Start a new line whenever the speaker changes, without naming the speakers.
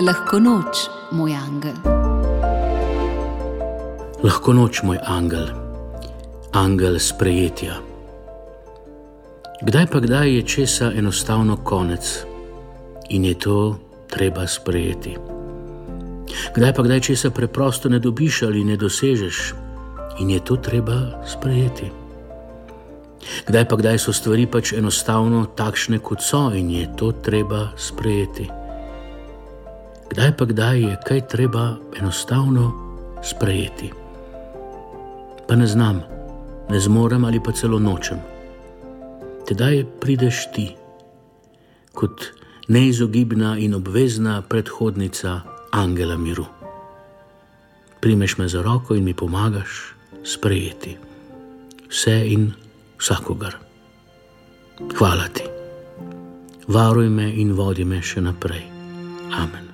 Lahko noč, moj angel.
Lahko noč, moj angel, angel sprejetja. Kdaj pa kdaj je česa enostavno konec in je to treba sprejeti. Kdaj pa kdaj česa preprosto ne dobiš ali ne dosežeš in je to treba sprejeti. Kdaj pa kdaj so stvari pač enostavno takšne, kot so in je to treba sprejeti. Kdaj pa kdaj je kaj treba enostavno sprejeti. Pa ne znam, ne zmorem ali pa celo nočem. Tedaj prideš ti, kot neizogibna in obvezna predhodnica Angela Miru. Primeš me za roko in mi pomagaš sprejeti vse in vsakogar. Hvala ti. Varuj me in vodi me še naprej. Amen.